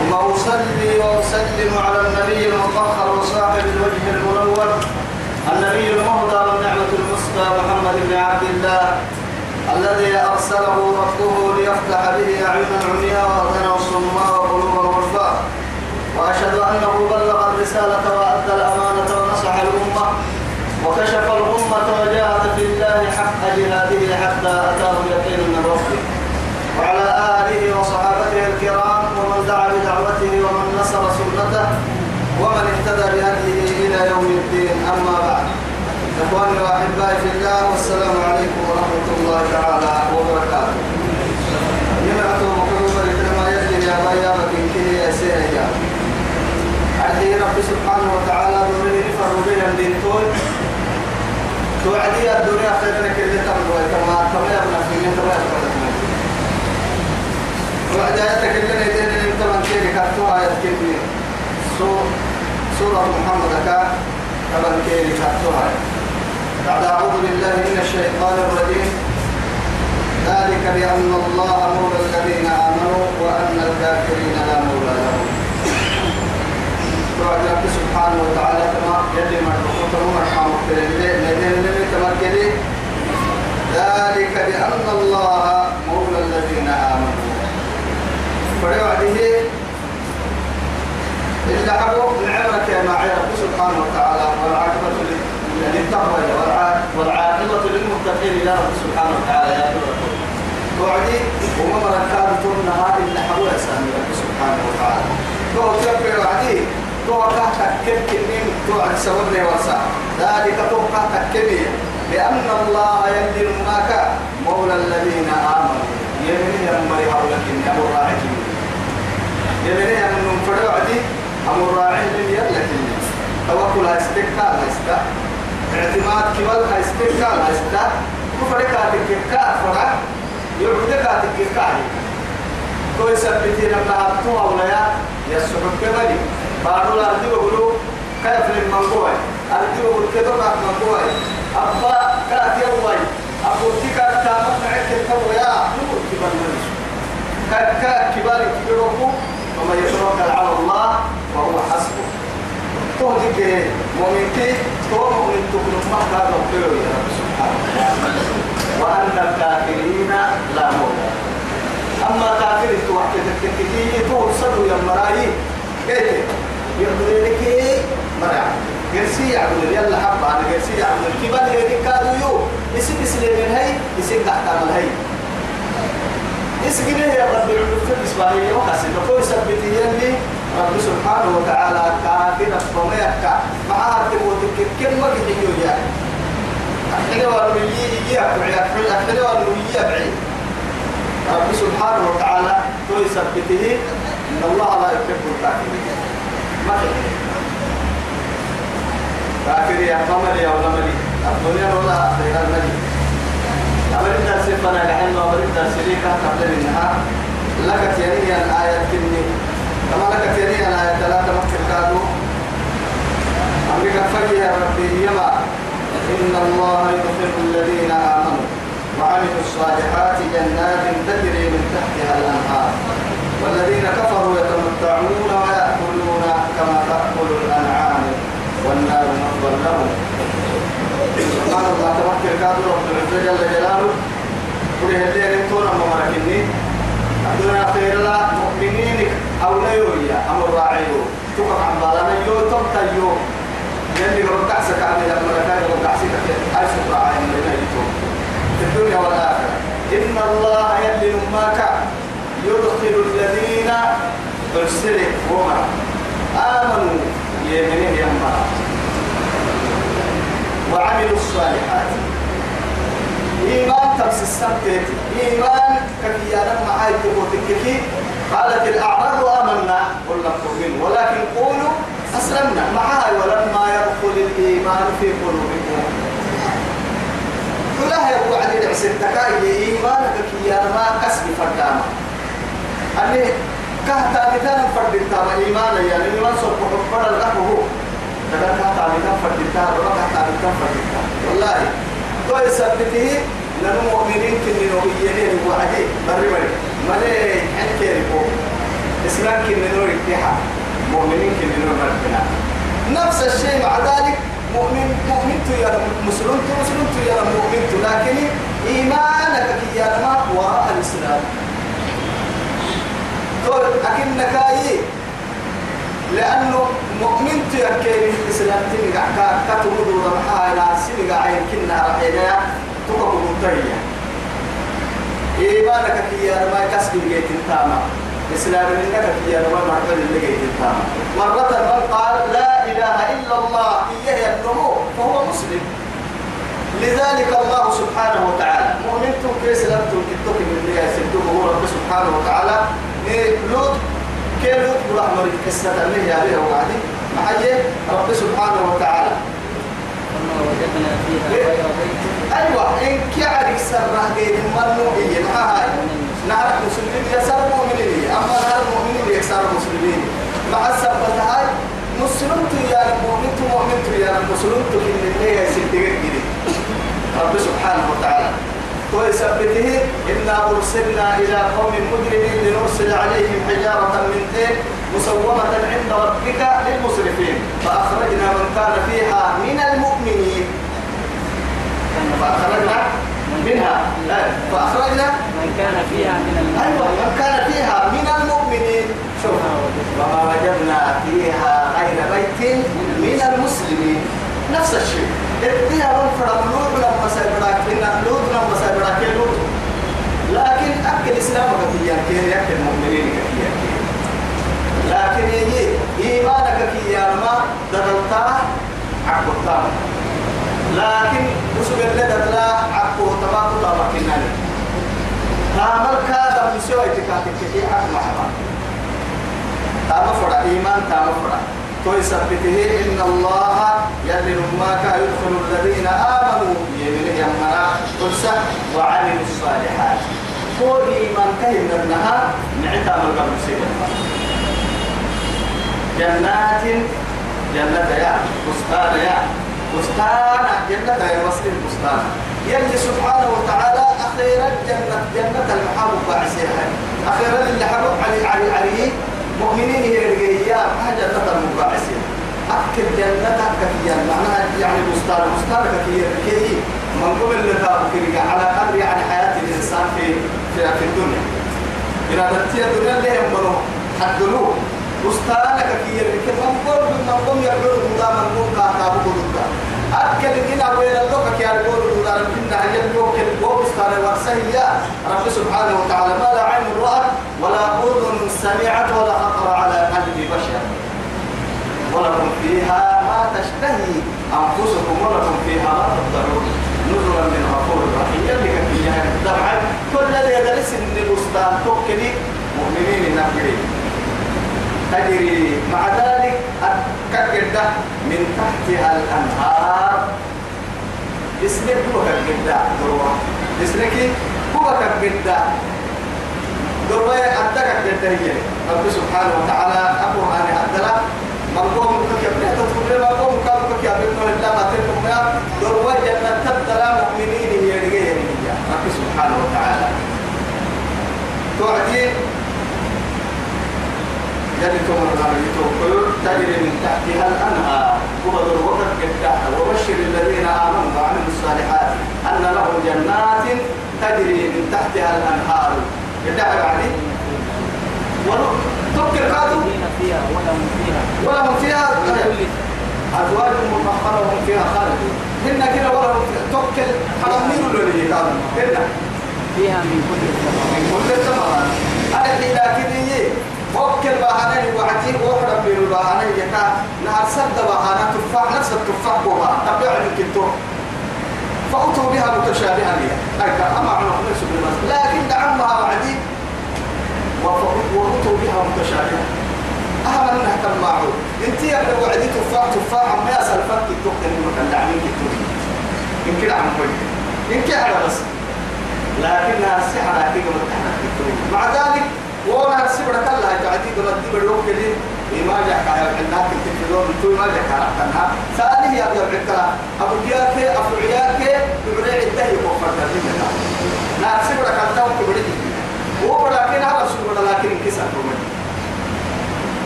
ثم أصلي وأسلم على النبي المطهر وصاحب الوجه المنور النبي المهدى والنعمة المسقى محمد بن عبد الله الذي أرسله ربه ليفتح به أعينا عمياء وأذنا صماء وقلوبا غرفاء وأشهد أنه بلغ الرسالة وأدى الأمانة ونصح الأمة وكشف الأمة وجاهد في الله حق جهاده حتى أتاه اليقين من ربه. وعلى آله وصحابته الكرام بدعوته ومن نصر سنته ومن اهتدى بهديه إلى يوم الدين. أما بعد إخواني وأحبائي في الله والسلام عليكم ورحمة الله تعالى وبركاته. نمعت وقلوب لكلمة يجري يا بايا بكين يا سيريا عدي رب سبحانه وتعالى دونه نفر بين الدينتون توعدي الدنيا خير لك اللي تمر كما يبنى في من كما يبنى وعد آياتك اللي كاتوها يتكلمي سورة محمد كا كمن كيري كاتوها بعد أعوذ بالله من الشيطان الرجيم. ذلك بأن الله مولى الذين آمنوا وأن الكافرين لا مولى لهم. وعد رب سبحانه وتعالى كما يلي مرحوم مرحوم ذلك بأن الله مولى الذين آمنوا. فلوعده إلا نعمك يا معي رب سبحانه وتعالى والعاقبة للتقوى والعاقبة للمتقين يا رب سبحانه وتعالى يا توعدي وما مركاد تنها إلا حقوق سامي رب سبحانه وتعالى. تو تكبر وعدي. تو كهتك كبكين توعد سورني ورسا ذلك تو كهتك كبير لأن الله يمدن معك مولى الذين آمنوا. يمني يمري هؤلاء أمر راعي. يمني أن نفرع أمر راعي من يلك توكل هايستكا هايستا اعتماد كبال هايستكا هايستا كفرك هاتككا فرع يعبدك هاتككا تو يثبتي لما هاتوا أولياء يسحب كبالي بعض الأرض يقولوا كيف للمنقوع؟ أرض يقول كذا بعد منقوع؟ أبا كات يومي. أبو تيكا تامت معك الكو يا نقول منش كات كبار كبيركم وما يتوكل على الله. وهو حسبه. تهديك مؤمنتي تو مؤمن تكون ما كان يا رب سبحانه وأن الكافرين لا مولى أما كافر توحدك كتير تقول صدوا يا مرايي كيف يقول لك مرعى قرسي يعمل يلا حبة أنا قرسي يعمل كبار هيك كادو يو؟ يسيب يسلم من هاي يسيب تحت عمل هاي يسقي يا رب العلوم في الإسبانية وحسن فهو يثبت يلي رب سبحانه وتعالى كافر فميك مع هاتف وتك كم ما كتير يعني أحنا ولو يجي أبعي أحنا ولو يجي أبعي. رب سبحانه وتعالى هو يثبته إن الله لا يحب الكافرين. ما كافر يا قمر يا ولا ملي الدنيا ولا آخرها الملي أمر الدرس فنا كحن أمر الدرس ليك قبل النهار. لك تيري الآية كني كما لك تيري الآية ثلاثة مكتب كادو أمريكا فجي يا ربي يما إن الله يدخل الذين آمنوا وعملوا الصالحات جنات تجري من تحتها الأنهار والذين كفروا يتمتعون ويأكلون كما تأكل الأنعام والنار مثوى لهم سبحان الله تمكن كادر رب العزة جل جلاله قل هدي رمتونا ممركني الدنيا خير لا مؤمنين أوليويا أمر راعيو تقف عن بالنا يو تمتيو يلي ربع سكعني لما كان ربع سكعني ألف راعي من يتوم في الدنيا والآخرة. إن الله يلي نماك. يدخل الذين أرسلك وما. آمنوا. يمنين يما وعملوا الصالحات. إيمان تبس السبت. إيمان كفيانا معاي تبوتك قالت الأعراب آمنا. قلنا اكفر منه. ولكن قولوا أسلمنا. معاي ولما يدخل الإيمان في قلوبكم. كلها يقول عدد عسل تكاي إيمانك يا ما كسب فردامة أني كهتا فرد فردتا. إيمانا يعني إيمان صبح فرد له تدر كهتا مثال فردتا. ولا كهتا مثال فردتا. والله تو يثبته لنمؤمنين كنين وبيعين وعدين بري بري. ملي إسلام كني نور اتحاد مؤمنين كني نور نفس الشيء مع ذلك مؤمن مؤمن يا مسلم مسلم يا مؤمن لكن إيمانك يا ما وراء الإسلام. تقول أكنك أي لأنه مؤمن تيكين الإسلام تنقع. كتمد ورمحا إلى سنقع عين كنا رحينا. تقوم بمترية إيمانك يا ما كسب جيت التامة. إسلام إنك يا ما مرحبا جيت التامة. مرة من قال لا إله إلا الله إياه النمو فهو مسلم. لذلك الله سبحانه وتعالى مؤمنتم كيس لمتم كتوك من اللي يسدوه هو رب سبحانه وتعالى. لوط كيلوط ولا مريد قصة اللي هي عليها وعدي معي رب سبحانه وتعالى. وجدنا فيها غير بيت. أيوة إن كعرك سرة غير المنوعية معها نعرف مسلمين يسار مؤمنين أما نعرف مؤمنين يسار مسلمين مع السبت هاي مسلم يا المؤمن مؤمن يا المسلم تكن اللي يسدق رب سبحانه وتعالى. ويثبته إنا أرسلنا إلى قوم مجرمين لنرسل عليهم حجارة من طين مسومة عند ربك للمسرفين. فأخرجنا من كان فيها من المؤمنين. فأخرجنا منها. فأخرجنا من كان فيها من أيوة من كان فيها من المؤمنين. شوف وما وجدنا فيها غير بيت من المسلمين. نفس الشيء. اديها من فرم لوط لما سيبراك إن لوط لما سيبراك لوط. لكن أكل إسلام كثيرا كثير يأكل المؤمنين كثيرا لكن يجي إيمانك كي ما دلتا عقبتا لكن وسوق اللي دلتا عقبو تباكو تباكي تعمل كذا من سوى تكاتك في حق. محمد تعمل فرع إيمان تعمل فرع. ويثبته إن الله يلي ما يدخل الذين آمنوا يمنه يمنا قرصة وعملوا الصالحات. كل إيمان كهم النهار نعتا من قبل سيدنا جنات جنة يا بستان يا. بستان جنة يا مسلم بستان. يلي سبحانه وتعالى أخيرا جنة جنة المحبوب بعسيها أخيرا اللي حبوب علي علي علي مؤمنين هي الرجية جنة المباعسين أكل جنتك كثيرا معناها يعني بستان بستان كثير كي من قبل لذا على قدر يعني حياة الإنسان في في, الدنيا. إذا تتيا الدنيا اللي يمنوا حدلوه. بستانك كثير كي من قبل من قبل يقول مدا من قبل كاتابو قدودا أكل إن أبوين اللوك كي يقول مدا إن هي اللوك البستان ورسهية رب سبحانه وتعالى. ما لا عين رأت ولا أذن سمعت ولا خطر على قلب بشر. ولكم فيها ما تشتهي أنفسكم ولكم فيها ما تضطرون نزلا من غفور رحيم. يلي كفيها طبعا كل الذي يدرس إن البستان توكلي مؤمنين نافرين تجري مع ذلك كجدة من تحتها الأنهار. اسمك هو كجدة دروة. اسمك هو كجدة دروة أدك كجدة هي. رب سبحانه وتعالى أبو أنا أدلا مقوم كيبني تدخل مقوم كم كيبني إلا ما تلكم يا دروة جنة تبدلا مؤمنين هي رجال رب سبحانه وتعالى. توعدي يلي تمر يتوكل تجري من تحتها الأنهار. وبدر وقت قدها وبشر الذين آمنوا وعملوا الصالحات أن لهم جنات تجري من تحتها الأنهار. قدها يعني؟ وتذكر كادوا فيها ولهم فيها ولهم فيها. أزواج مطهرة وهم فيها خالدون. هن كده ولهم توكل حرمين اللي كانوا هن. فيها من كل الثمرات. من كل الثمرات. أنا كده كده وكل بهانا وعدي وحرم بين بهانا يكا نهار سد تفاح نفس التفاح بوها. تبيع يمكن تو فأتوا بها متشابها لي. هيك أما عنا نفس لكن دعمها وعدي. وأتوا بها متشابهة. أهم أنها كم معروف أنت يا ابن وعدي تفاح تفاح ما يسأل فرق التوك اللي مكان دعمين إن كده عم إن كده على بس. لكنها السحرة كي قبل مع ذلك وأنا السبرة كلها تعديد ردي بالوقت اللي ما جاء كايا عندنا في التلفزيون تو ما جاء كايا سألني يا أبو العكرة أبو جياك أبو عياك ببرع الدهي وفرت لنا لا السبرة كلها وكبرت هو لكن هذا السبرة لكن انكسر كمان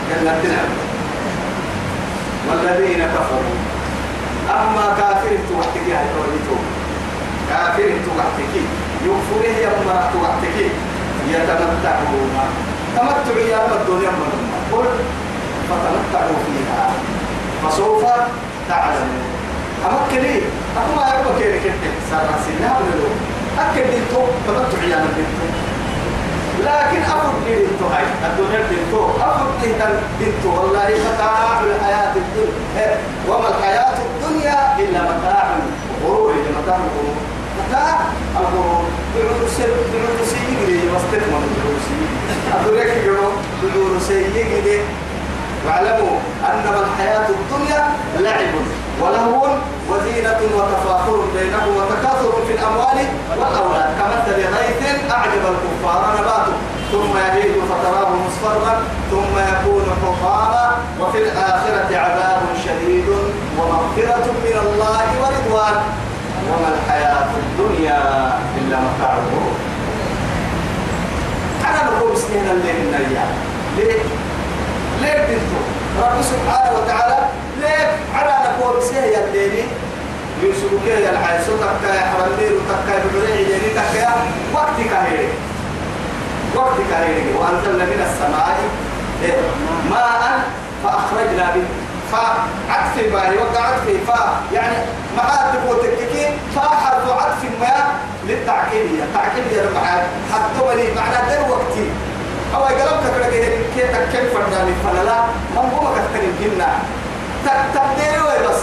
جنة نعم. والذين كفروا. أما كافر توحتك يا كافر توحتك يكفره يا مرة توحتك يتمتعون تمتع يا رب الدنيا من قل فتمتعوا فيها. فسوف تعلمون أمكني أما يبقى كيري كنت سارة سنة ولو أكد إنتو تمتع يا رب لكن أفضل لي إنتو هاي. الدنيا انتو أفضل لي انتو والله متاع الحياة الدنيا. وما الحياة الدنيا إلا متاع الغرور. متاع الغرور. متاع الغرور. بعود سر بعود سيجري أدرك يقولوا بعود سيجري واعلموا أنما الحياة الدنيا لعب ولهو وزينة وتفاخر بينهم وتكاثر في الأموال والأولاد كمثل غيث أعجب الكفار نباته ثم يهيج فتراه مصفرا ثم يكون حطاما وفي الآخرة عذاب شديد ومغفرة من الله ورضوان وما الحياة الدنيا إلا متاع الغرور أنا نقول سنين الليل النيا ليه؟ ليه بنتو؟ رب سبحانه وتعالى ليه؟ على نقول سيه الليل. يوسف كي الحي صوتك يا حرمير وتكا ببريع يلي تكا وقت كهيري وقت كهيري وأنزلنا من السماء. ماء فأخرجنا به. فعطف باهي وقع عطف فا يعني معاد تقول تككي فا حرف عطف ما للتعكيد التعكيد يا معاد حتى ولي معنى در وقتي. أو قلبك كده كي تككي فرداني فلا من هو كتكني الجنة. تقديري بس؟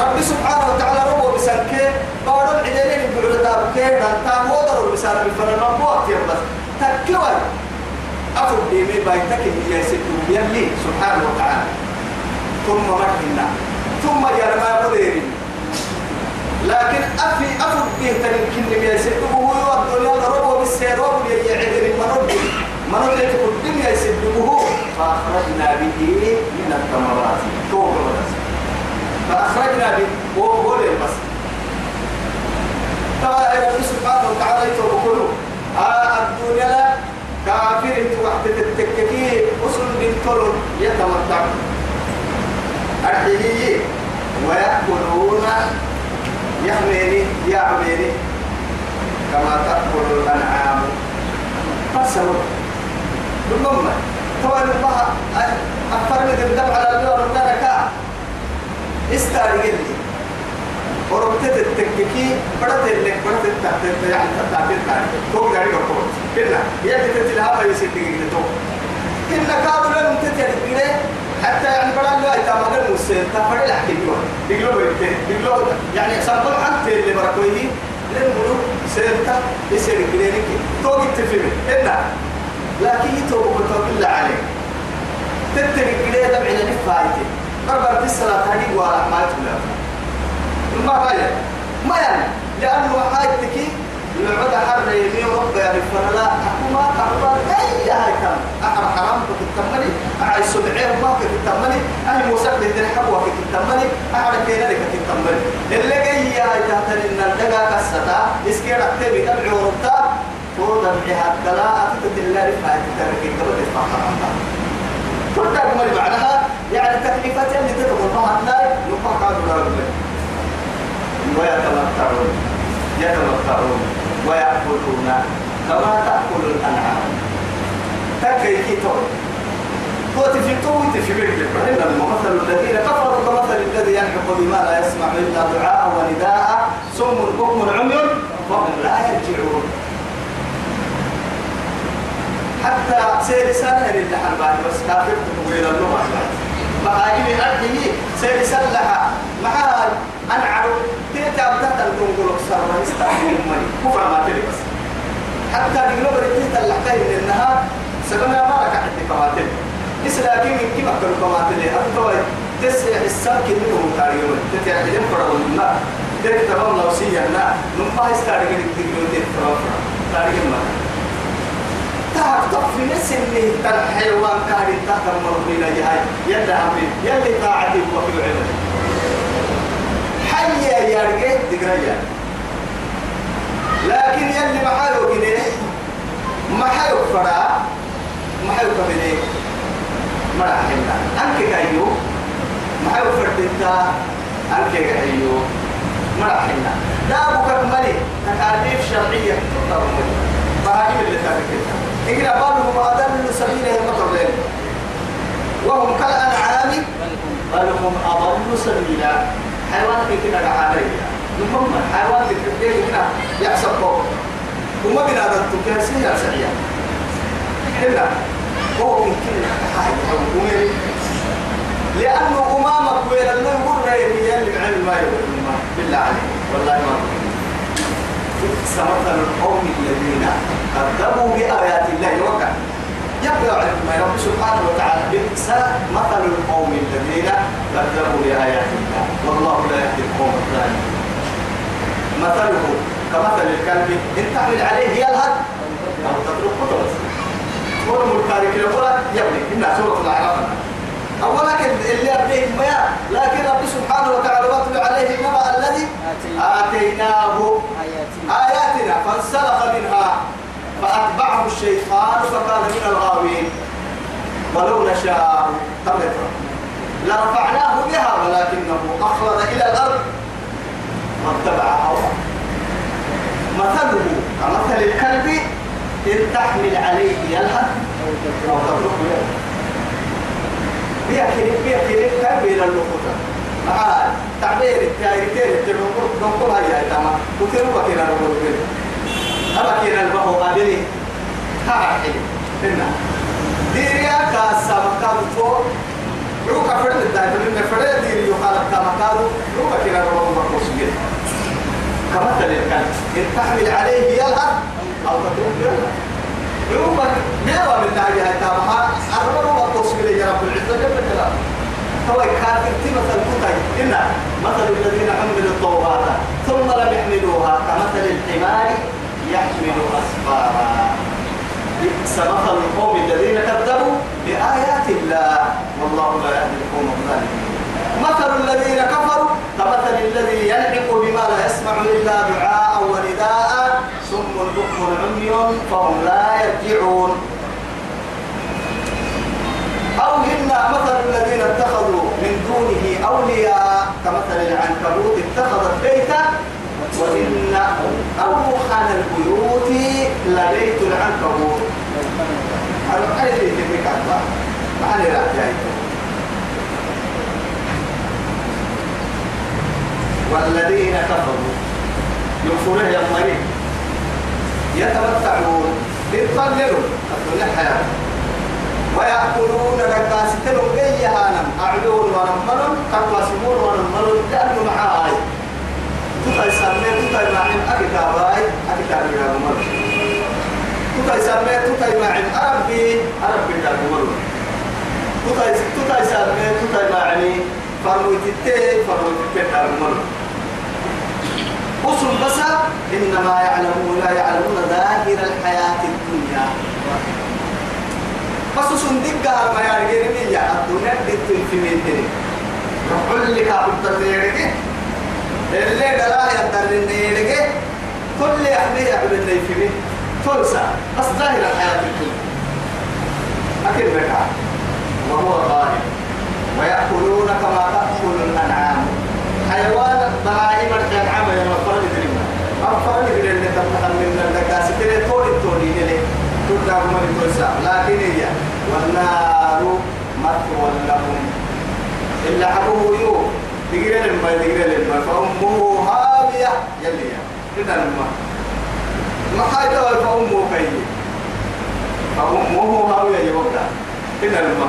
رب سبحانه وتعالى ربو بسنكي بارو العدلين يقولوا لتابكي نانتا مودر بسانة بالفرنا بوقت بس. تكوي أفر ديمي بايتك اللي يسدو يلي سبحانه وتعالى. ثم مكنا ثم يرمى مدير لكن أفي أفر ديه تنكين يسدو هو الدنيا ربو بالسيروب يعدل المنود منود يتكل الدنيا يسدو فأخرجنا به من الثمرات. ودس فأخرجنا به. وهو بس. طبعا رب سبحانه وتعالى يتوكلوا آه الدنيا كافر وقت التككي أصل بنتر يتمتع. أرحيه ويأكلون يحميني يعميني كما تأكل الأنعام فسوا بالضمة طبعا الله أكثر من الدم على الدور الدركة استاري لي وربطت التككي بدأت لك بدأت التحتير يعني التحتير تاني توك داري كفور كنا يدي تتلها ما يصير تيجي تو إن كانوا لهم تتلها حتى يعني بدل لا يتعمل المسير تفرد لحكي يقولوا بيته يقولوا يعني سامبل حتى اللي بركويه بقولوا سيرتا يصير كلينيك توك التفهم إنا لكن يتوب بتوب الله عليه. تترك كليه دمعنا نفايته. بربر الصلاة هذه ما تقول ما غير ما يعني؟ لأنه حاجتك العودة حر يمين رب يعني فلا ما أحبار أي هاي كم أحر حرام كتتمني أحر سبعين ما كتتمني أهل موسى بدين حبوة كتتمني أحر كينا لك كتتمني اللي جاي هاي تهتن إن الدقا كستا إسكير أكتبي تبعي ورطا تودا بها الدلاء. أتتد الله رفعة تتركي قبل تدفع حرام كل أجمل معناها. يعني تكليفات اللي تدخل ما هتلاقي نقطة قادر لا ويتمتعون. يتمتعون. ويأكلون كما تأكل الأنعام. تكي كتور قوتي في قوتي في بيت إنما مثل الذين كفروا كمثل الذي ينحق بما لا يسمع إلا دعاء ونداء. صم بكم عمي فهم لا يرجعون. حتى سير سنة اللي حربان بس كافر تقول اللغة. بقى أرضه سير سلها معها أنعرو تيتا بتاتا الكونغول أكثر ما يستعمل مني كفر ما تلي بس حتى نقلوا بريتيتا اللحكاية من النهار سبنا ما ركع حتى كماتل. إسلاكي من كما كانوا كماتل. أبطوي تسع الساكن منهم تاريون تتعلم فرعون النار تكتب الله وسيا لا نما يستارك التجربة تتفرق تارك ما تعب طف نس اللي الحيوان كان تحت مرضينا جهاي يلا عمري يلي طاعتي وكل علم حيا يا رجال تقرأ لكن يلي محايو كده محايو فرا محايو كده راح أنك كايو محايو فردتا أنك كايو. ما راح لا أبو كمالي تكاليف شرعية. فهذه اللي تاركتها إقرأ بالهم أضل سبيله المطر وهم كالأنعام بل هم أضل سبيلا. حيوان كده عليها المهم حيوان كده هنا يحسب فوق. وما بنا التكاسي يا سريع هنا هو من كل حاجة. لأنه أمامك وين اللي يقول رأي اللي بعلم ما يقول بالله عليك. والله ما سمثل القوم الذين كذبوا بآيات الله. وكا علم ما رب سبحانه وتعالى بئس مثل القوم الذين كذبوا بآيات الله. والله لا يهدي القوم الظالمين. مثله كمثل الكلب إن تحمل عليه يلهث أو تتركه تبصر ورم التاريخ يقول يبني. إنها سورة الأعراف. أولا اللي أبنيه ما لكن رب سبحانه وتعالى واتل عليه النبأ الذي آتيناه. آياتنا فانسلخ منها. فأتبعه الشيطان فكان من الغاوين ولو نشاء تمتر لرفعناه بها ولكنه أخلد إلى الأرض واتبع هواه مثله كمثل الكلب إن تحمل عليه يلهث أو تتركه يلهث بيا كريم كان بين اللقطة آه تعبير التاير تير تنقل تنقل هاي هاي تمام وتنو بكينا نقول بين أبا كينا البحو قابلي ها حلو. هنا ديريا كاسا مكان فوق روكا فرد الداير من فرد ديري يخالف كمكانه روكا كينا نقول مرقص بيه كمثل الكلب إن تحمل عليه يلهث أو تتركه يلهث يومك نعوى من ناجي هاي تامها. أربعة ما توصل إلى رب العزة. جل جلاله هو كافر مثل كتاي إن مثل الذين حملوا التوراة ثم لم يحملوها كمثل الحمار يحمل أسفارا بئس مثل القوم الذين كذبوا بآيات الله. والله لا يهدي القوم الظالمين. مثل الذين كفروا كمثل الذي يلحق بما لا يسمع إلا دعاء ونداء. صم بكم عمي فهم لا يرجعون. أو إن مثل الذين اتخذوا من دونه أولياء كمثل العنكبوت اتخذت بيتا. وإن أوخن البيوت لبيت العنكبوت. أعرف تلك الله معني لا والذين كفروا يكفرون يا مريم يتمتعون يتطللوا الدنيا حياة. ويأكلون ركاستهم بيهانا أعلون ونملون كراسمون ونملون لأنه معاي تطي سمي تطي معين أكتاباي أكتاب يا ممر تطي سمي تطي معين أربي أربي يا ممر تطي تطي سمي تطي معين فروي تتي فروي تتي يا ممر أصل بس إنما يعلمون لا يعلمون ظاهر الحياة الدنيا بس صندق ما يعني جرمية الدنيا دت في ميتين رحل لك أبو تدريك اللي دلا يدرن يدك كل يحمي يعمل اللي في مين تلسى بس ظاهر الحياة الدنيا. أكيد بك وهو ظاهر. ويأكلون كما تأكل الأنعام. حيوان بهائم الأنعام يا مفرد دريما مفرد دريما اللي تفتح من الدكاسة تري تولي تولي نلي تدعو من توسع لكن هي والنار مثوى لهم. إلا حبوه يو تقري لما تقري لما. فأمه هاوية يلي كده لما. ما حاجة فأمه كي. فأمه هاوية يوقع كده لما.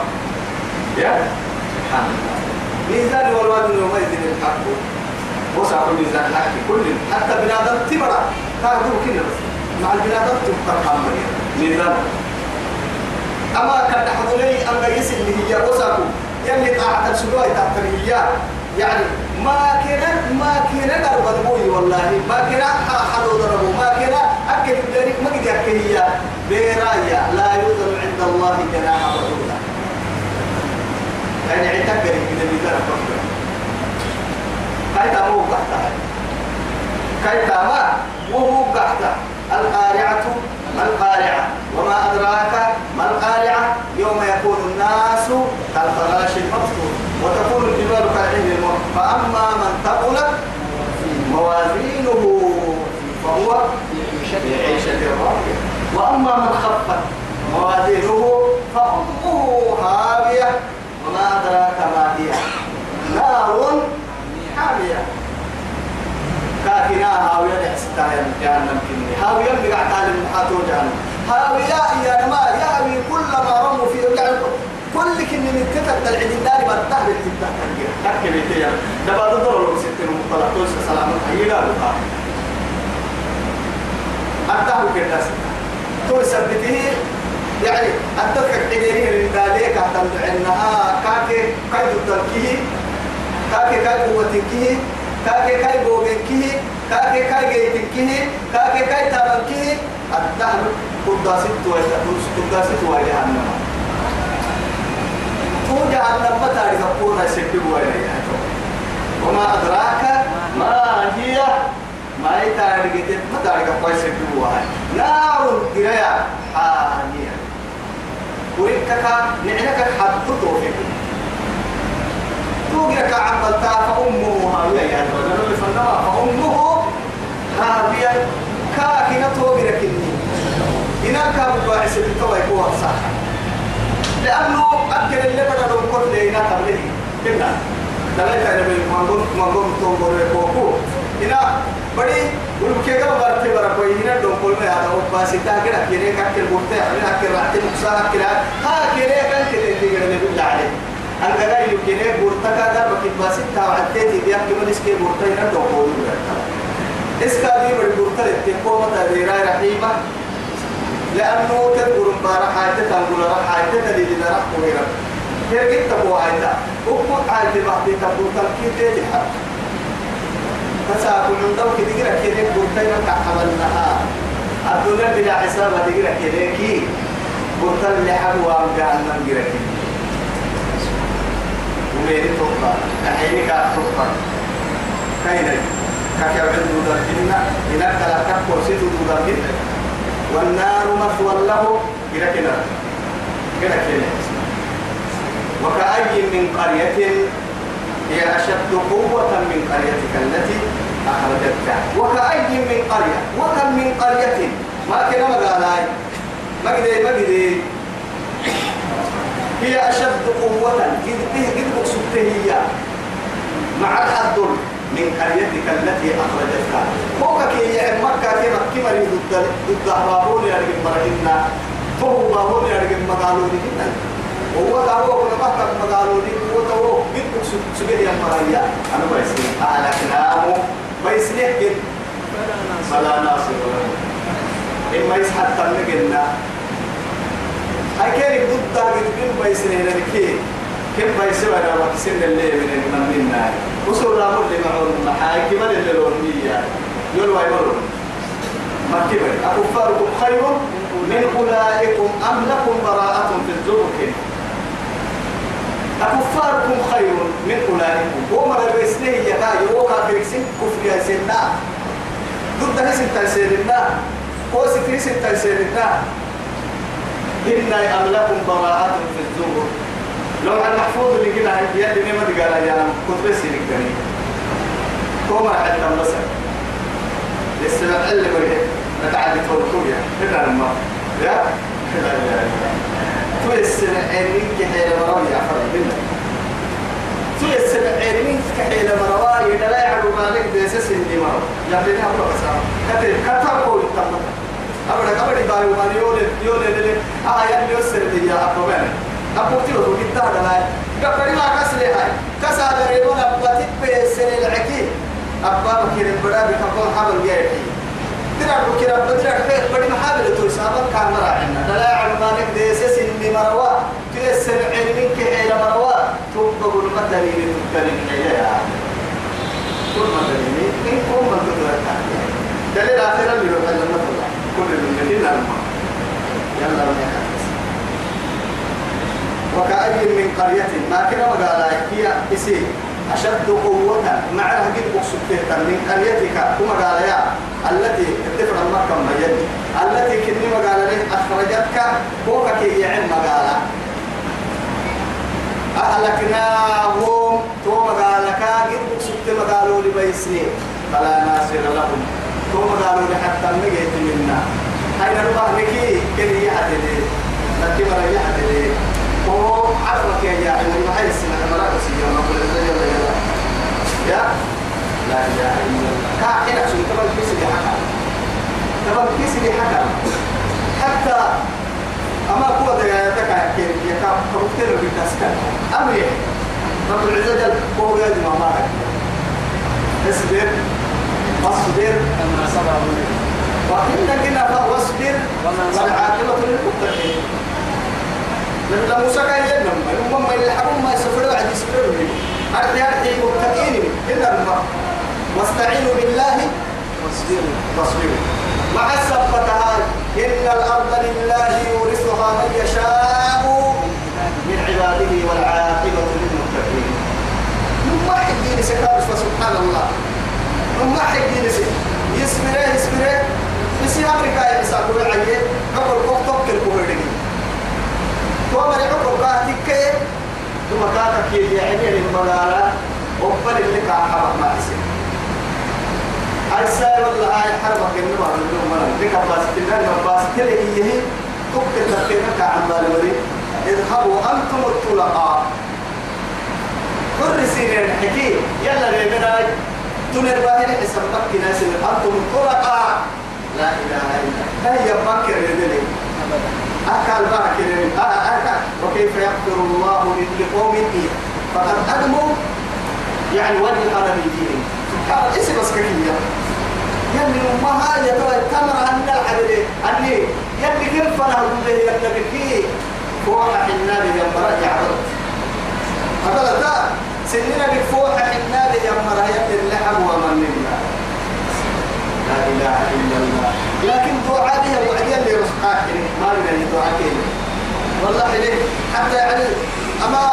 يا. سبحان الله. ميزان والوزن يومئذ الحق. وسع الميزان الحق كل. حتى بنادم تبرع. كانوا كده بس. مع البنادم تبقى محمد ميزان. أما كان حضري أن يسل اللي هي وسعه يلي طاعة السلوى تحت هي يعني ما كنا ما كنا الموي والله. ما كنا حلو ضربه. ما كنا أكل ذلك ما قد هي برايا لا يوزن عند الله جناح بعوضة يعني عتقل كده بيقرأ كفر كاي تامو قحتا كاي تاما وهو قحتا موازينه فأمه هاوية وما أدراك ما هي. نار حامية. كاكنا هاوية لحستايا جهنم كني. هاوية بقع تعلم محاتو جهنم. هاوية يا ما يهوي كل ما رموا فيه يعني كل كني من كتب العيد النار ما تهبل تفتح تنجير تحكي بيتي يعني دبا دور لو ستين مطلقوش سلامة هيدا لقاء أتهبل كده. تو سبته يعني أتذكر حديني من ذلك أهتم عنها. كاكي كاي تتركيه كاكي كاي قوتكيه كاكي كاي بوغنكيه كاكي كاي جيتكيه كاكي كاي تابنكيه الدهر قداسي تويتا قداسي تويتا جهنم. تو جهنم ما تعرف قونا سكي وين وما أدراك ما هي؟ ما يتعرف ما تعرف قوي سكي وين نار قرايا حامية وركك نعنك حد توفيق توقرك عقلتا فأمه هاوية يعني. اللي فنما فأمه هاوية كاكنا توقرك إني. إنا كان باعث التوى يكون صح. لأنه أكل اللي بدأ نقول لنا تبليه. كنا دلائل أنا بين مانغون مانغون إنا بدي ولكن كم برتي برا كوي هنا دوم كل ما هذا إنت كده كده كأكل بورتة أنا أكل راتي مكسا كده ها كده كان كده كده اللي بالله عليه أنا قاعد يقول كده بورتة كده بكيت بس إنت وعدتي تبي أكل من إسكي بورتة هنا دوم كل إسكا دي بدي بورتة تكون متى ديرا رحيمة لأنه تذكر مبارا حاجة تنقل راح تدري إذا راح كويرا كيف جبت أبو عايدا أبو عايدا بعد تبو تركي تيجي حق فساكل من دوك تقرا كده بورتين كعملناها الدنيا بلا حساب تقرا كده كي بورتين حلوة جهنم قرا كده ومين توقع الحين كان توقع كاين كاكا عنده درجنا هناك لا تكبر سيدو درجنا والنار مثوى له كده كده كده كده وكأي من قرية هي أشد قوة من قريتك التي أخرجتك. وكأي من قرية؟ وكم من قرية؟ ما كنا مقالاي ما قدي ما قدي هي أشد قوة. قد به قد مقصودته هي. مع الحد من قريتك التي أخرجتك. فوقك هي مكة كما كما ضد ضد بابون يرجع مرهنا فهو بابون يرجع مقالون هنا هو دعوة كنا بحث مقالون هو دعوة قد سبيل يا مريا أنا بيسني أهلكناه بيسني كد فلا ناصر إما يسحب تنقلنا هاي كان ضد قد كن بيسني هنا كي كم بيسوى أنا وكسن اللي من المننا وصل رامو اللي معون محاي كما اللي لونية يقول واي مرون ما كبر أكفاركم خير من أولئكم أم لكم براءة في الزبر أكفاركم خير من أولئكم. وما ربيسنه يكا يوكا فريسين كفر يا سيدنا. ضد هسن تيسيرنا قوس فريسين تيسيرنا إنا أم لكم براءة في الزبر لو عن محفوظ اللي كده يدي نيمة قال يا كنت بس يلقاني كوما حتى مصر لسه بتعلم إيه نتعلم فوقيا هنا لما. لا لا لا تويس عينين كحيل مروي يا فرق بالله تويس عينين كحيل مروي لا يعلم ما لك ديسس اللي مرو جابني أبو بسام كتير كتر قول تمام أبدا كبدي بايو ما يولد يولد اللي آه يعني يوسر لي يا أبو بني أبو تيرو كنت هذا لا. قبل ما كسر هاي. كسر ريبون أبغى تبي سنة العكي أبغى بكير بڑا بكون حبل جاي ترى بكير بدر خير بدي محابل تو سابق كان مراعنا لا يعلم مالك ديسس إني مروا تيسر علمك إلى مروا تبقى دليل تكلم إليها كل ما دليل إن كل ما تدرك دليل آخر اللي علم الله كل من الماء يلا من وكأي من قرية ما كنا مقالا هي إسي أشد قوة مع هجيب أقصد من قريتك كما قال يا التي تفر المكة مجد التي كني مقالا له أخرجتك فوقك يعن مقالا أهلكناهم تو مقالك قد أقصد مقالوا لبيسنين فلا ناصر لهم. تو مقالوا لحتى نجيت منا. هاي نروح نكي؟ كني يحدد لكن مرة يحدد هو عرفك يا لا تسير ما كل زي ولا يلا يا؟ لا إله إلا الله كاحنا شو تبغى كيس حكى تبغى كيس حكى حتى أما قوة تكا كيف يا كاب كمكتر بالتسكن أمري رب العزة جل جماعة ما اصبر اصبر كما صبروا وإن كنا واصبر والعاقبة للمتقين لما موسى كان ينم هم ما يلحقون ما يسفروا عاد يسفروا لي أرضي أرضي متقين إلا الماء واستعينوا بالله. واصبروا واصبروا مع السبتها إن الأرض لله يورثها من يشاء من عباده والعاقبة للمتقين. من واحد دين سكار فسبحان الله. من واحد دين سكار يسمره يسمره. يسي أمريكا يساقوا العيه قبل وقت تبكر كوهردين تو مري عقب كاتك. ثم كاتك يعني المغارة وقبل اللي كان حرب ما يصير. هاي سائر والله هاي حربك النمر اليوم مرة. ذيك باس تلنا باس تلي هي تبكر تبكر كعمال ولي؟ اذهبوا أنتم الطلقاء. كل سنين الحكي يلا ريبنا تنر باهر حسابك ناس أنتم الطلقاء. لا إله إلا الله. هي بكر أبدا أكل باكر أكل وكيف يغفر الله لقوم فقد أدموا يعني وجه الأرميين سبحان الله اسم اسكرية يلي هاي ترى الكاميرا عندنا الحبيب أني يلي كيف له يلي بكي. فوح النبي يا مرا يعبد هذا لا سننا بفوح النبي يا مرا يلي اللحم ومن لا إله إلا الله. لكن دعاء بها وعدي اللي رزقاك ما لنا دعاء كده والله حتى يعني أما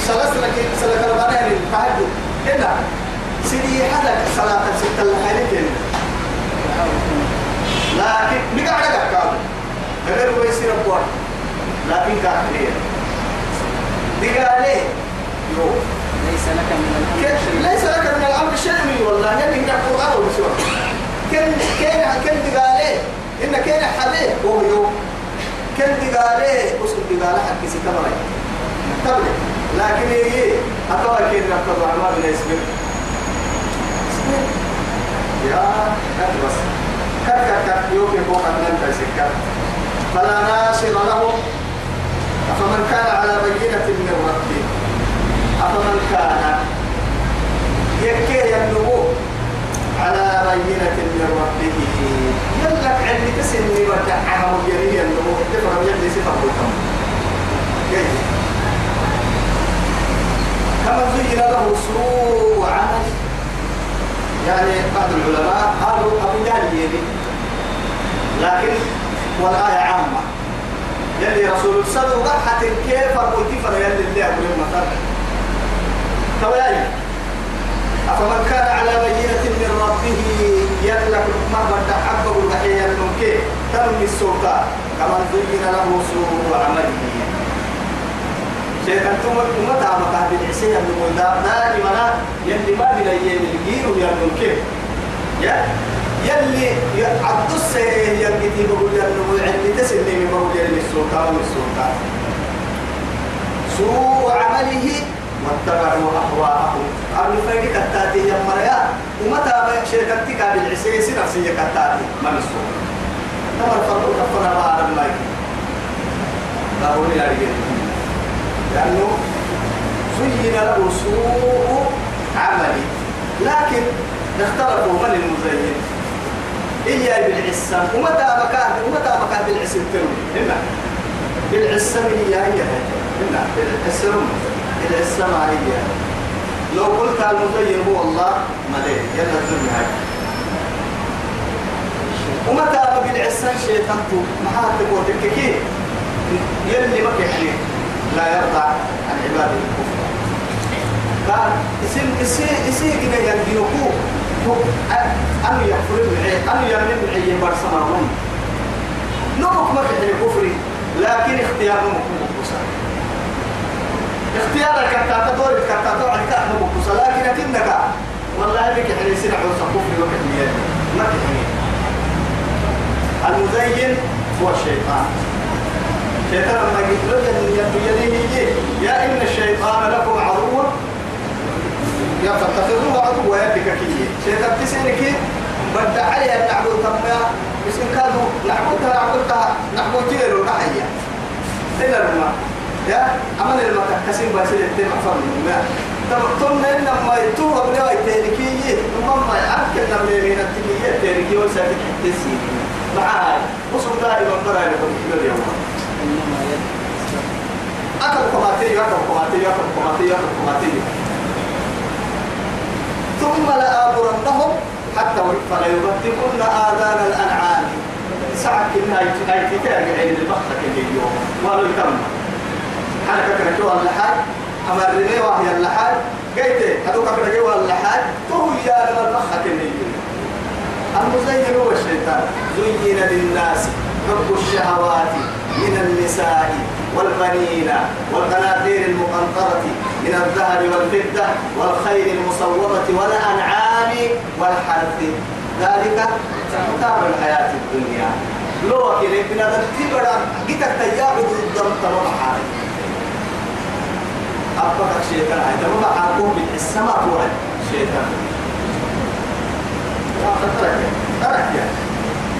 سلسلة سلسلة ربنا يعني فهد هنا سيدي حدك صلاة ستة الحالك لكن بقى على كعب غير هو يصير أبوه. لكن كافرين بقى عليه يو. ليس لك من الأمر شيء. ليس لك من الأمر شيء والله. يعني هنا القران وبسوى كن كين كن دقالي إن كين حبيه هو يوم كن دقالي وصل دقالي حق ستمرة تبلي لكن هي أتوا كين نبتض عمار ليس بك يا كت بس. كت كت يوكي فوق أن سكت فلا ناصر له. أفمن كان على بينة من ربه أفمن كان يكي ينمو على بينة من ربه يلك عندي تسني ودعها مجريا ينمو تفهم يلي الكم؟ كيف؟ كما زين له سوء عمل. يعني بعض العلماء قالوا أبو جهل يدي لكن والآية عامة. يلي رسول الصدق وضحت كيف أقول كيف يلي اللي أقول المثل كوالي أفمن كان على بينة من ربه يملك ما بد حبه البحية الممكن ترمي السلطان. كما زين له سوء عمله. شيخ أنتم متى مكان بالعسية من قدام دائما يلي ما بلا يلقيه يلقيه يا يلي عبد السيء يلقيه بقول يلقيه عندي تسلمي بقول يلقي السلطان والسلطان سوء عمله واتبعوا أهواءهم. قبل فرق كتاتي يا مريا. ومتى شركتك بالعسيس نفسية كتاتي ما نسوء تمر فرق كفنا بعد المايك قالوا يا رجال لأنه زين له سوء عملي. لكن اختلفوا من المزين؟ إيا بالعسام ومتى مكان ومتى مكان بالعسام تروي هنا بالعسام هي هي. هنا إلى السماء هي لو قلت المزين هو الله مليه يلا الدنيا ومتى بقي العسان شيطان ما تقول تككي يلي ما كحني لا يرضى عن عباده الكفر. قال اسم اسي إسي كده ينجيوكو أن يغفر العي أن يغنم العي برسمهم نمك ما كحني كفري لكن اختيار مكوسا اختيارك كتا تدور كتا تدور على كتا مكوسا لكن أكنك والله بك حني سنع وصفوفي وكحني ما كحني المزين هو الشيطان. الشيطان لما قلت يديه يا إن الشيطان لكم عدو يا فاتخذوه عدوا يا بككية شيطان تسينك بدع عليها نعبد تمام بس إن كانوا نعبدها نعبدها نعبد تيرو نحيا إلا الماء يا عمل الماء كسين باسل التم أفهم الماء ثم إن ما يتوه بلا يتيركي ثم ما يأكل نملي من التكية تيركي وسافك تسيني معاي وصل دائما برا لكم كل يوم إنما يد أكل قماتي أكل قماتي أكل أكل ثم لآمرنهم حتى فلا يبتكن آذان الأنعام ساعة كنا كتاب عين البخت كل يوم ولو يتم حركة جوا اللحاد أمرني وهي اللحاد قيت هذوك كنا جوا اللحاد تو يا لما البخت كل يوم المزين هو الشيطان زين للناس حب الشهوات من النساء والبنين والقناطير المقنطرة من الذهب والفضة والخيل المصومة والأنعام والحرث. ذلك متاع الحياة الدنيا. لو كده بنا تبرع جيتك تيابد الدم تمام حالي أبقى شيطان هذا ما عقوب السماء هو شيطان. ترك ترك يا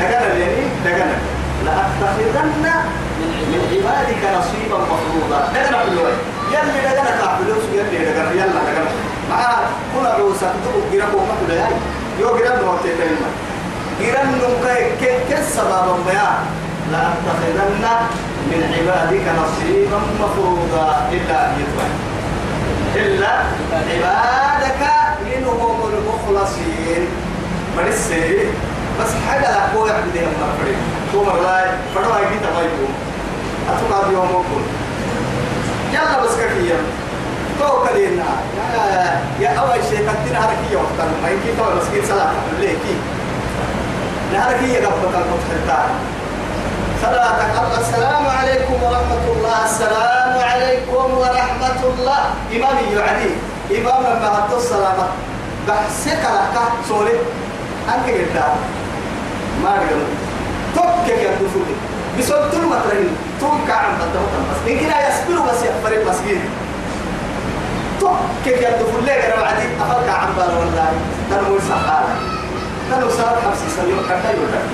دقنا اليمين دقنا لأتخذن من عبادك نصيبا مفروضا. دقنا في الوقت يلي دقنا كعبلوس يلي دقنا يلا دقنا مع كل عروسة تقول ما كل هاي يو جيران نوتي تلما جيران نوكا كسبب ما لأتخذن من عبادك نصيبا مفروضا. إلا أن يتبع إلا عبادك منهم المخلصين. من السيء بس حاجة لا قوة يحدث يوم مرفرين تو مرلاي فروا يجي تمايكم أتوقع يوم مكون يلا بس كفيا تو كلينا يا أول شيء كنتنا حركية وقتا ما يمكن تو بس كي صلاة ليه كي؟ نحركية قبل المتحدة صلاة السلام عليكم ورحمة الله. السلام عليكم ورحمة الله. إمامي يعدي إمام لما هتو السلامة بحسك لك سوري. أنك قلت ما قالوا توك يا دفولي بسبب طول ما طول كعم تدوت بس. يمكن يصبروا بس يفرق مسجد. توك يا دفولي قالوا بعدين أفرق عم بالا والله تنمو سحالة تنمو سحالة خمسة سنين كتا يوتك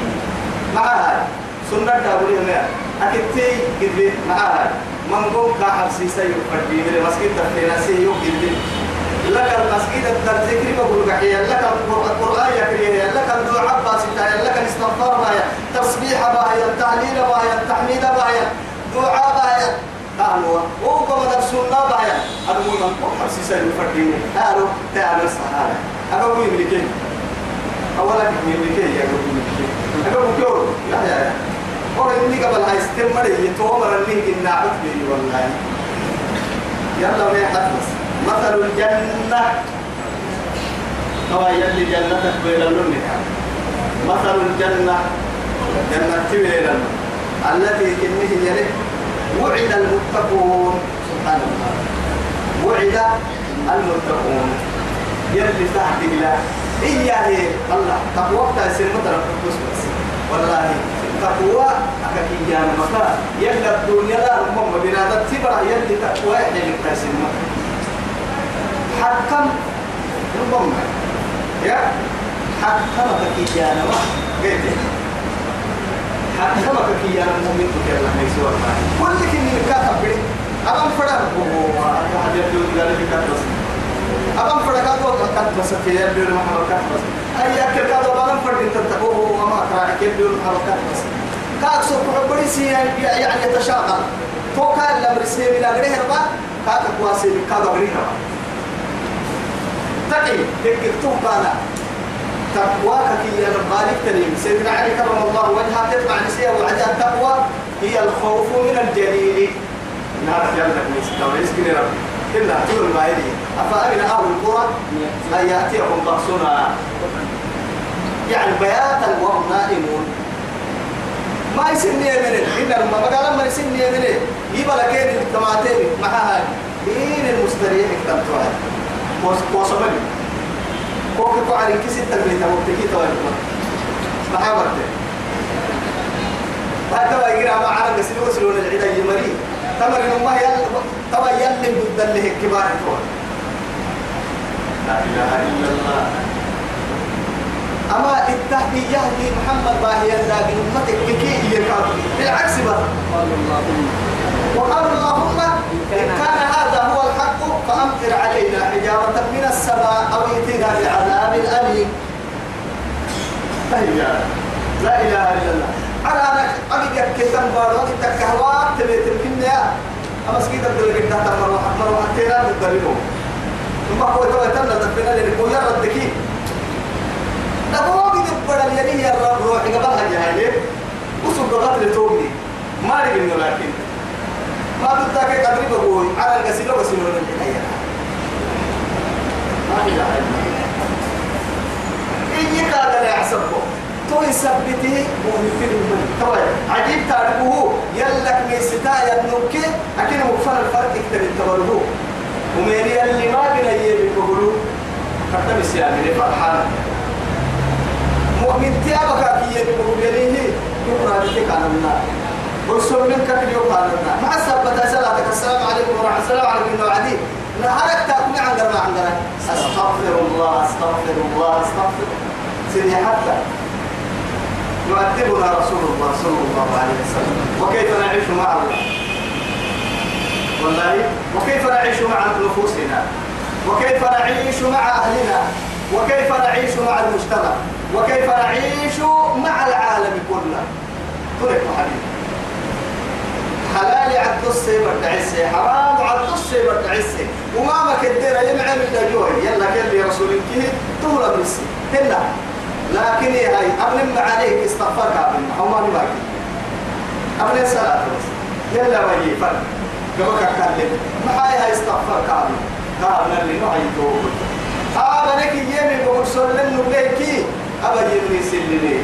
معها سنة دابولي هنا. أكيد تي قد معها من قوم كحمسي سيو فردي من مسجد تفينا سيو قد لك المسجد الذكر بقول قحيا لك القرآن يكريه لك الدعاء باسطة لك الاستغفار بايا تسبيح بايا التهليل بايا التحميد بايا دعاء بايا. قالوا وقوم درسونا بايا. أدو من قحر سيسا يفردين قالوا تعالوا السهالة أقول يملكين. أولا يملكين. يا أقول يملكين. أقول كيور لا يا يا. أولا يملك قبل هاي استمر يتومر اللي إنا عتبي والله. يلا ما يحدث مثل الجنة. هو يلي جنتك بين اللونك مثل الجنة جنة بين التي كنه يلي وعد المتقون. سبحان الله. وعد المتقون. يلي تحت الله إياه. الله تقوى تأسير مثلا بس. والله تقوى أكاكي جانا مكا يلي الدنيا لا رمم بنادى تبرع يلي تقوى يلي تأسير مثلا. حكم ربما يا؟ حكمك كي جانا ما قلت حكمك كي جانا مؤمن تكير الله يسوع كل كن الكاتب بدي أبان فرد هو أحد يبدو ذلك كاتب. أبان فرد كاتب كاتب. بس في يبدو ما هو كاتب. بس أي أكل كاتب أبان فرد أنت تقوه وما كراك يبدو ما هو كاتب. بس كاتب سوق بدي سي يعني يتشاغل فوق الأمر سي من غير ما كاك كواسي كاك بريها تقي. تكتب بانا تقواك كي مالك تنين. سيدنا علي كرم الله وجهه تتبع نسية وعجاء التقوى هي الخوف من الجليل. يلا كويس لو يسكن ربي إلا طول ما يدي. أفأمن أهل القرى؟ أن يأتيهم بأسنا. يعني بياتا وهم نائمون. ما يسني يمنين إن لما بقى لما يسني يمنين يبقى لكين التماتين. معها إين المستريح؟ اكتبتوها وصمني. كوك كو على كيس التمرين مبتكي توالي مرتين هذا ما يقرأ ما عرق سلو سلون العدا يمري تمر ما يل تبا يل ضد اللي كبار الكون لا إله إلا الله. أما التهدية دي محمد باهي اللاقي أمتك كي يكاد بالعكس بقى. وقال اللهم إن كان هذا هو الحق فأمطر علينا حجارة من السماء أو ائتنا بعذاب أليم. هيا لا إله إلا الله. على أنا أبي كتن بارو أنت كهوات تبيت أما سكيت عبد الله كده تمر وحمر وحتينا بالدليل. ثم هو تو يتمنى تفنا لك ويا ردكي نبغى بيد بدل يلي يا رب روح قبلها جاهلين وسوق قتل تومي ما رجع لكن. ما تتاكي قدري بقول على القسيلة وسيلة من الحياة ما إله إلا الله إيه قال لا يحسبه تو يثبته مهمتين من توي عجيب تعرفه. يلك من ستايا النوكي أكيد مغفر الفرق يكتب التبرهو ومن اللي ما بنا يبي بقولوا كتب السيامي فرحان. مؤمن تيابك يبي بقول يليه يقرأ بك عن النار ورسول منك في اليوم قال لنا مع السبت صلاتك السلام عليكم ورحمة السلام عليكم وعدي نهارك تأكل عن قرنا عن قرنا أستغفر الله أستغفر الله أستغفر سيدي حتى يؤدبنا رسول الله. صلى الله عليه وسلم وكيف نعيش مع الله والله وكيف نعيش مع نفوسنا وكيف نعيش مع أهلنا وكيف نعيش مع المجتمع وكيف نعيش مع العالم كله. ترك حبيبي حلال عبد الصيبر تعسي حرام عبد الصيبر تعسي وما ما كدير يمعن الدجوه يلا كلي رسولك تهلا بسي هلا. لكن هي هاي؟ أبن عليك استغفرك أبن حمار باقي. أبن الصلاة بس. يلا ويجي فرق قبك أكلم ما هاي هاي استغفرك أبن قال اللي أبا لك يمي بقول سلم نبليكي أبا يبني سلمي.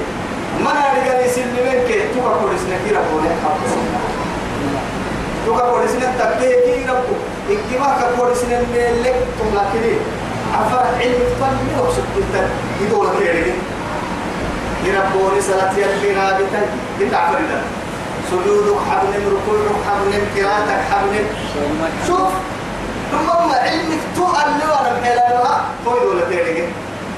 ما نرجع نسلمين كي توكا كورس نكيرا حفظ توكا كورس نتكيكي ربو إكما كورس نملك تملكني عفر علم تفهم يوصل كنت يدور كيرجي يربوني صلاة يلي رابطة انت عفرنا سجودك حبن ركوعك حبن قراءتك حبن شوف. ثم علمك تؤلو أنا بحلالها توي ولا تيرجي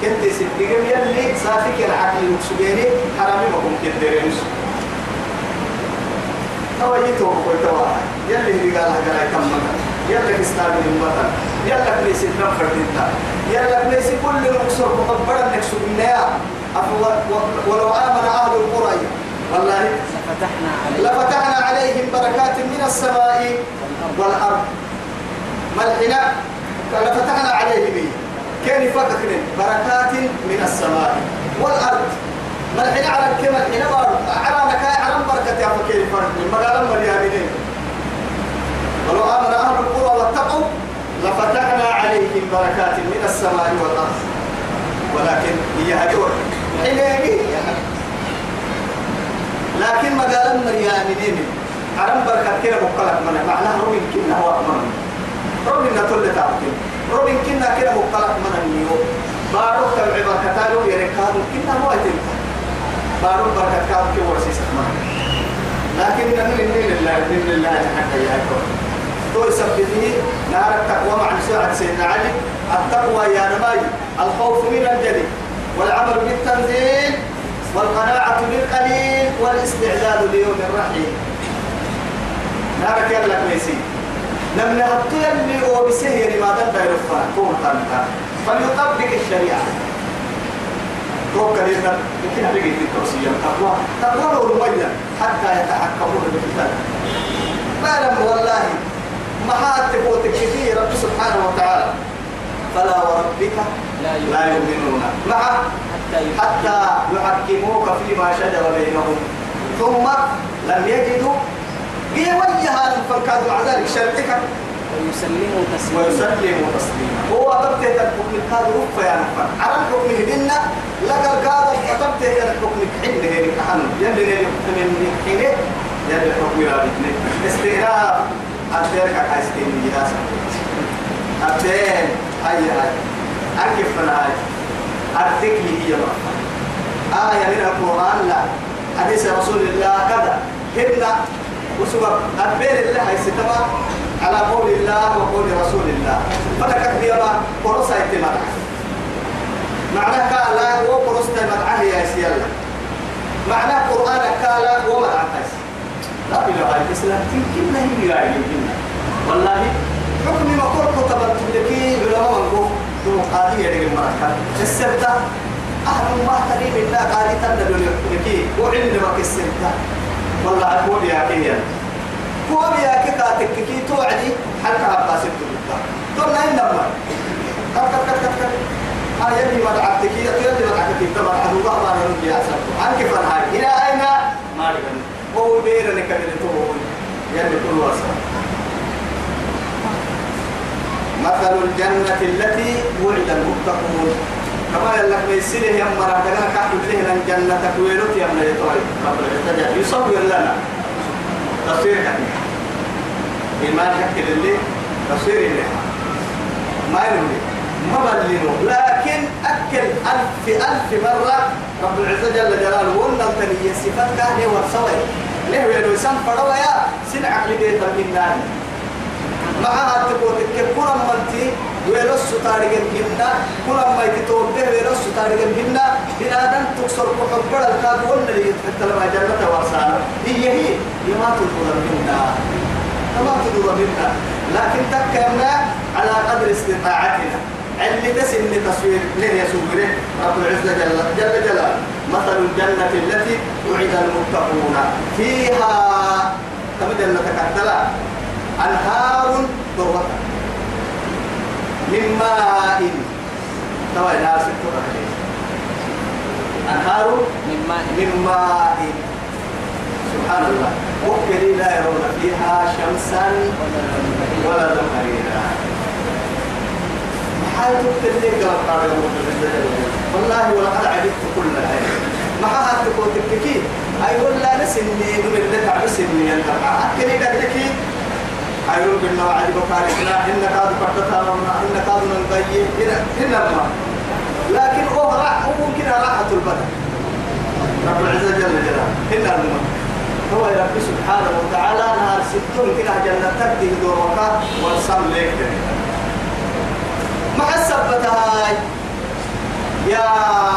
كنت سبتيجي يلي صافي كان عقلي مكسبيني حرامي ما كنت تدريش هو يتو كوي توا يلي اللي قال هذا يتمم يلا كستاذ المثل يلا كنيسة نفر انت يلا كنيسة كل نقصر مقبرا نكسب النيا ولو آمن أهل القرى. والله لفتحنا عليه لفتحنا عليهم بركات من السماء والأرض. ملحنا لفتحنا عليهم. كان فتحنا بركات من السماء والأرض. ملحنا على كما بارد على نكاي على بركة يا فكير فرد المقالة مريانين ولو آمن أهل القرى واتقوا لفتحنا عليهم بركات من السماء والأرض. ولكن هي هجور حليمي لكن ما قال مريانين عرم بركة كده مقلق من معناه روبين كنا هو أمرنا روبين نتول تعبتين روبين كنا كده مقلق من النيو بارو تبع بركة لو يركاد كنا هو أتين بارو بركة كاب كي ورسيس لكن نحن لله لله حتى يأكل تو يثبته نار التقوى مع ساعة سيدنا علي التقوى يا نماي الخوف من الجلي والعمل بالتنزيل والقناعة بالقليل والاستعداد ليوم الرحيل نارك يلا كويسي لم نهبط يلي هو بسهر ما دل يرفع طول قلبها فليطبق الشريعة توكل لنا يمكن أبقي في التوصية. تقوى تقوى المية حتى يتحكمون بالكتاب ما لم والله ما حد تقول تكفي سبحانه وتعالى. فلا وربك لا يؤمنون. مع حتى يحكم حتى يحكموك فيما شجر بينهم. ثم لم يجدوا هي وجهها فكادوا مع ذلك شرطك ويسلموا تسليما. ويسلموا تسليما. هو تبته الحكم كاد رفا يا نفر. على الحكم هدنا لقى الكاد تبته الحكم حين هي كحن يلي الحكم من حين يلي الحكم يا بنت استئناف. أبديك عايزين جلاسة أبدين هاي هاي. أكيف هاي. أرتك لي هي آية من القرآن لا. حديث رسول الله كذا. هنا وسبب أبين الله هاي ستما على قول الله وقول رسول الله. فلك بيما قرصة يتمنع معناه هو قرصة مدعاه يا سيالا. معناه قرآن كالا مدعاه لا إله إلا الإسلام. يمكن لا هي يمكن والله حكم ما قلت تبت لكي علماء منقوم تو قاضي يدك المركة السبتة أهل ما تريد الله قاضي تبدل لكي وعند ما كسبتة والله أقول يا كيان هو بيا كاتك كي توعدي حتى عباس الدكتور تقول إنما كت كت كت كت كت. ها يلي ما دعتك يلي ما دعتك تبع عدو الله ما نرجع أسرع عنك فرحان إلى أين؟ ما رجعنا وهو بيرنا كذا تقول. يلي كل واسع. مثل الجنة التي وعد المتقون. كما يلك ميسيره يا مرا دغنا كحد لنا الجنة تكويرت يا التجا يصور لنا. تفسير كده إيمان حكي للي تفسير اللي. ما ينوي ما بلينه. لكن أكل ألف ألف مرة رب العزة جل جلاله ولا تنية صفات كهنة ورسوي ليه يا نوسان فروا يا؟ سن عقل بيت النار معها تقول كل منتي ويلس تاريخ الجنة كل ما يتوبه ويلس تاريخ الجنة بنادم تكسر كحبر الكاد ولا يتفتل ما جنة ورسالة هي هي ما تقول منا ما تقول منا لكن تكلمنا على قدر استطاعتنا اللي تسن تصوير لين يسوره رب العزة جل, جل جلاله مثل الجنة التي وعد المتقون فيها تبدأ نتكتلا أنهار ضربة من ماء. توا ناس أنهار من ماء. من ماء. سبحان الله. وكلي لا يرون فيها شمسا ولا زمهريرا. حال تكتلي قال والله ولقد عجبت كل هاي ما هات تكون تككي؟ أي ولا نسني من اللي تعب سني أنت أيون بالله وعد بكاركنا إن كاد فتتا وما إن كاد ننقي إن إن ما لكن هو راح ممكن راحة البدن. رب العزة جل جلاله. إن المهم هو رب سبحانه وتعالى نهار ستون كده جنة تبدي دورك والسم ليك. مع السبت هاي يا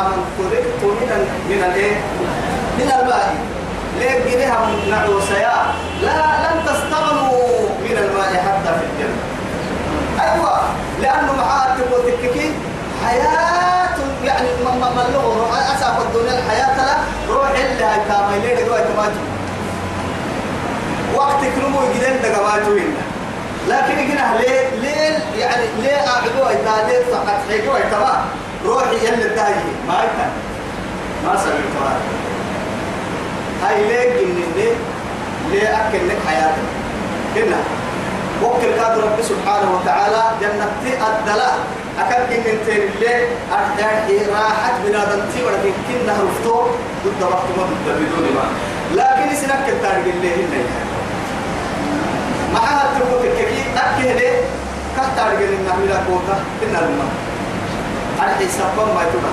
من خلقت من ال من الايه؟ من الماء. ليه جنيها من نعوسيا. لا لن تستغنوا من الماء حتى في الجنة أيوة لأنه معاه تبغى تككي حياة يعني ما ما له أساف الدنيا الحياة لا. روح إلا هاي كامل. ليه؟ دقوا تماتوا وقت كلمه يجدين دقواتوا هنا لكن هنا ليه ليه يعني ليه أعدوا إتادين فقط حيجوا إتما روحي يلي تاي ما يكن ما سمعت هاي ليه جنين ليه أكل لك حياتك؟ هنا. وكل كاد رب سبحانه وتعالى جنة الدلاء. أكل إن أنت اللي أحياء راحت بنادم تي ولكن كنا رفتو ضد وقت ما ضد. بدون ما. لكن سنك التاريخ اللي هنا. معها تقول الككي أكل ليه؟ كتاريخ اللي نحمل كوتا كنا لما أرحي سبب ما يتبع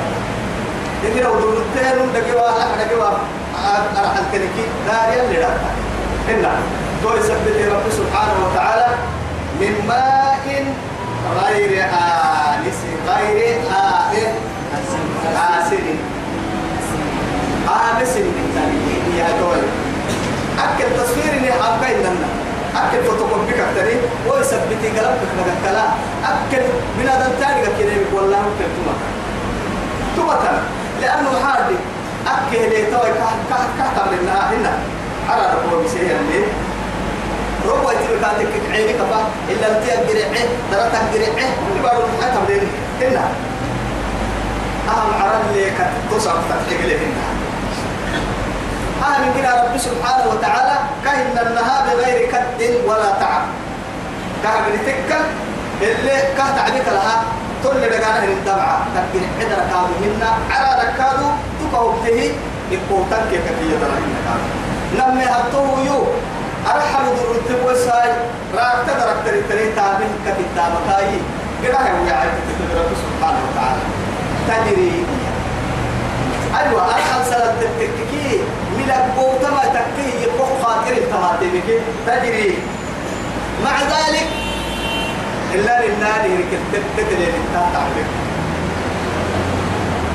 لكن لو دولتين دقيقة لا دقيقة أرحل كنكي داريا اللي رأتا هنا تو يثبت رب سبحانه وتعالى من ماء غير آنس غير آن آسن آنس. يا دول أكل تصوير إني حابة إننا أكل فوتوكوبي كتري ويثبت قلبك مقتلا أكل من هذا التاني كده والله ممكن تما تما لأنه حادي. أكل لي توي تعمل لنا هنا. على ربو بسيه اللي ربع تبكاتك عيني كفا. إلا انت أجرعه درتك جرعه اللي بعد الحياة تبدين هنا. أهم عرض لي كتصعب تحقيق لي هنا أهم كده رب سبحانه وتعالى كهن النهار بغير كد ولا تعب. كهن تكل اللي كه تعبك لها. تقول لي بقانا هن الدمعة تكين عدر كادو منا على ركادو تقوم به. يقوتك كفية درهن كادو نمي هتو يو. أرحم در التبوي ساي راك تدرك تري تري تابين كتاب كاي كده هو يعرف تدرك سبحانه وتعالى. تجري. أيوة أرحم سنة تككي ملك بوتما تكي. يبقى خاطر التماتي تجري. مع ذلك إلا لله تتدلي من تحت عبك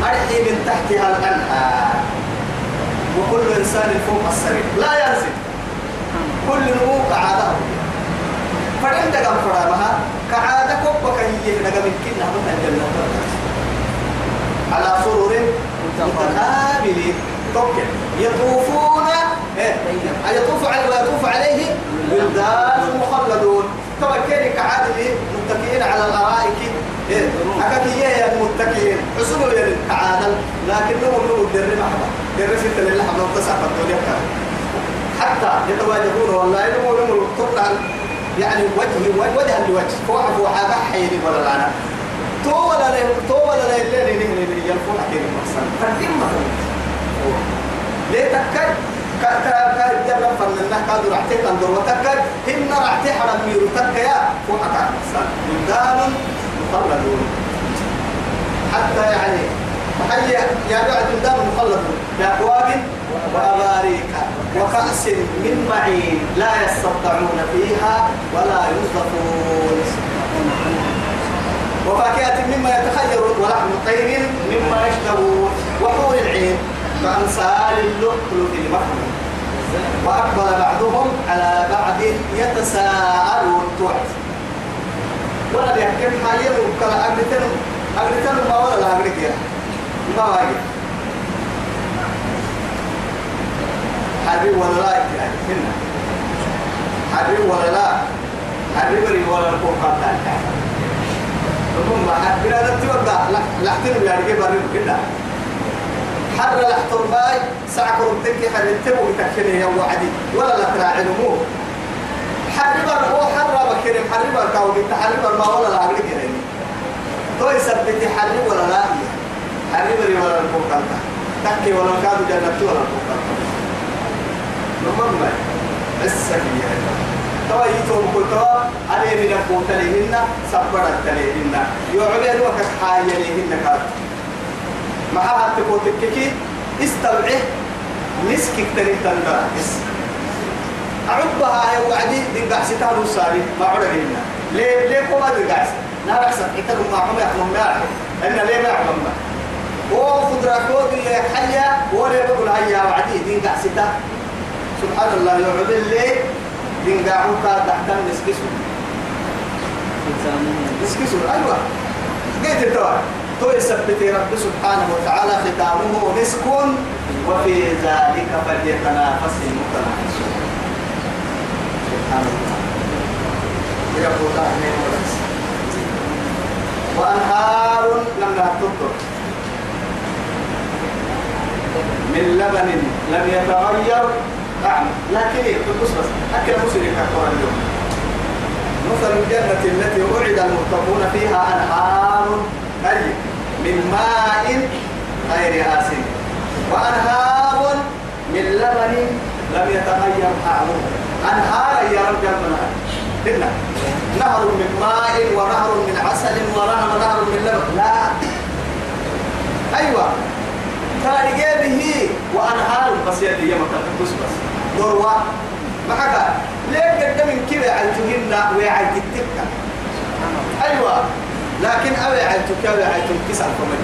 أرحي من تحتها الأنهار. وكل إنسان فوق السرير. لا ينزل. كل نمو كعادة. فإن دقم فرامها كعادة كوبك هي نقم كنا من الجنة على سرور متقابلين توكل. يطوفون إيه؟ يطوف عليه ويطوف عليه ولدان مخلدون. طبعا كيري كعادة متكئين على الأرائك؟ أكاكية يا المتكئين. حسنوا يا كعادة لكنهم نمو الدر محبا در ستة لله حبا وتسعة الدنيا حتى يتواجهون والله نمو نمو طبعا يعني وجه وجها لوجه. فوح فوحا حيني ولا لانا تو ولا لا تو ولا لا اللي اللي اللي يلفون حكي المحسن فالإمة ليه تكاد كا كا كا جرب فننا كادو رحتي تندر وتكاد هن رحتي حرم ميرو تكا يا. فوحا المحسن مخلدون. حتى يعني حي يا بعد بلدان مخلدون. بأكواب وأباريك وكأس من معين لا يستطيعون فيها ولا ينظفون وفاكهة مما يتخير ولحم طير مما يشتهون وحور العين كأمثال اللؤلؤ المكنون وأقبل بعضهم على بعض يتساءلون. توعد. ولا يحكم حاليا وكلا أقلتن أقلتن ما ولا لا أقلت ما واجب. حبيب ولا لا يعني هنا حبيب ولا لا حبيب ولا الكوكب ثم حبنا نتوقع لحتن يعني كيف بريم كده. حر لحتر باي. ساعة كرمتك حر التبو تكفني يا وعدي. ولا لا تراعي حربا هو حر بكرم حربا كاو بنت حربا ما ولا لا أغلق يعني. تو يثبت حرب ولا لا. حربا ولا الفوق تكي ولا كادو جنة ولا الفوق نمم السكية توا يتوم كتوا عليه من القوت لهن سبرت لهن يعبد وكك حاجة لهن كاد معها تقوت الككي استبعه نسكك تريد تنبرس أعبها يا وعدي دين قاعد ستار وصاري ما عرف هنا ليه ليه كم هذا قاعد نار أحسن إتكلم ما هم يحلم ما يعرف إن ليه ما ما هو خضرة اللي حيا ولا بقول هيا وعدي دين قاعد ستار سبحان الله يعبد الليل دين قاعون كاد تحت نسكسو نسكسو أيوة قيت الدواء تو يثبت رب سبحانه وتعالى ختامه مسك وفي ذلك فليتنافس المتنافسون سبحان الله يقول الله وأنهار لم تطر من لبن لم يتغير لكن يقول بس أكل مسلم كفر اليوم. مثل الجنة التي وعد المتقون فيها أنهار أي من ماء غير آسن. وأنهار من لبن لم يتغير طعمه. أنهار يا رب جنبنا هنا. نهر من ماء ونهر من عسل ونهر نهر من لبن. لا. أيوة. كان به وأنهار. بس يدي يمك بس بس. دروة معك ليه قد من كذا عيتهن ويعيت التبكة أيوة. لكن أبي عيتك أبي عيتك كسر كمان.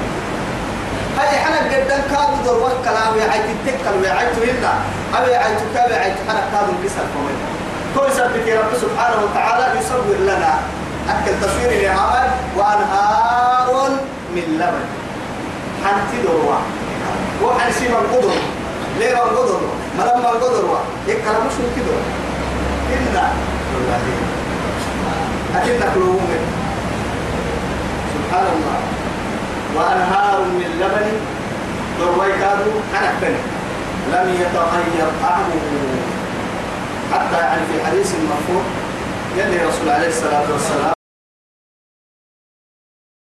هاي حنا قدام كادو دروة كلام ويعيت التبكة ويعيتهن أبي عيتك أبي عيت حنا كادو كسر كمان. كل سبت رب سبحانه وتعالى يصور لنا أكل تصوير لعمل وأنهار من لبن. حنتي دروة وحنسي من قدر. ليه من قدر ما لما القدر كلام مش كده إن والله. أكيد تكلوهم سبحان الله. وأنهار من لبن دروي كادوا حنك لم يتغير طعمه. حتى يعني في حديث مرفوع يلي رسول عليه الصلاة والسلام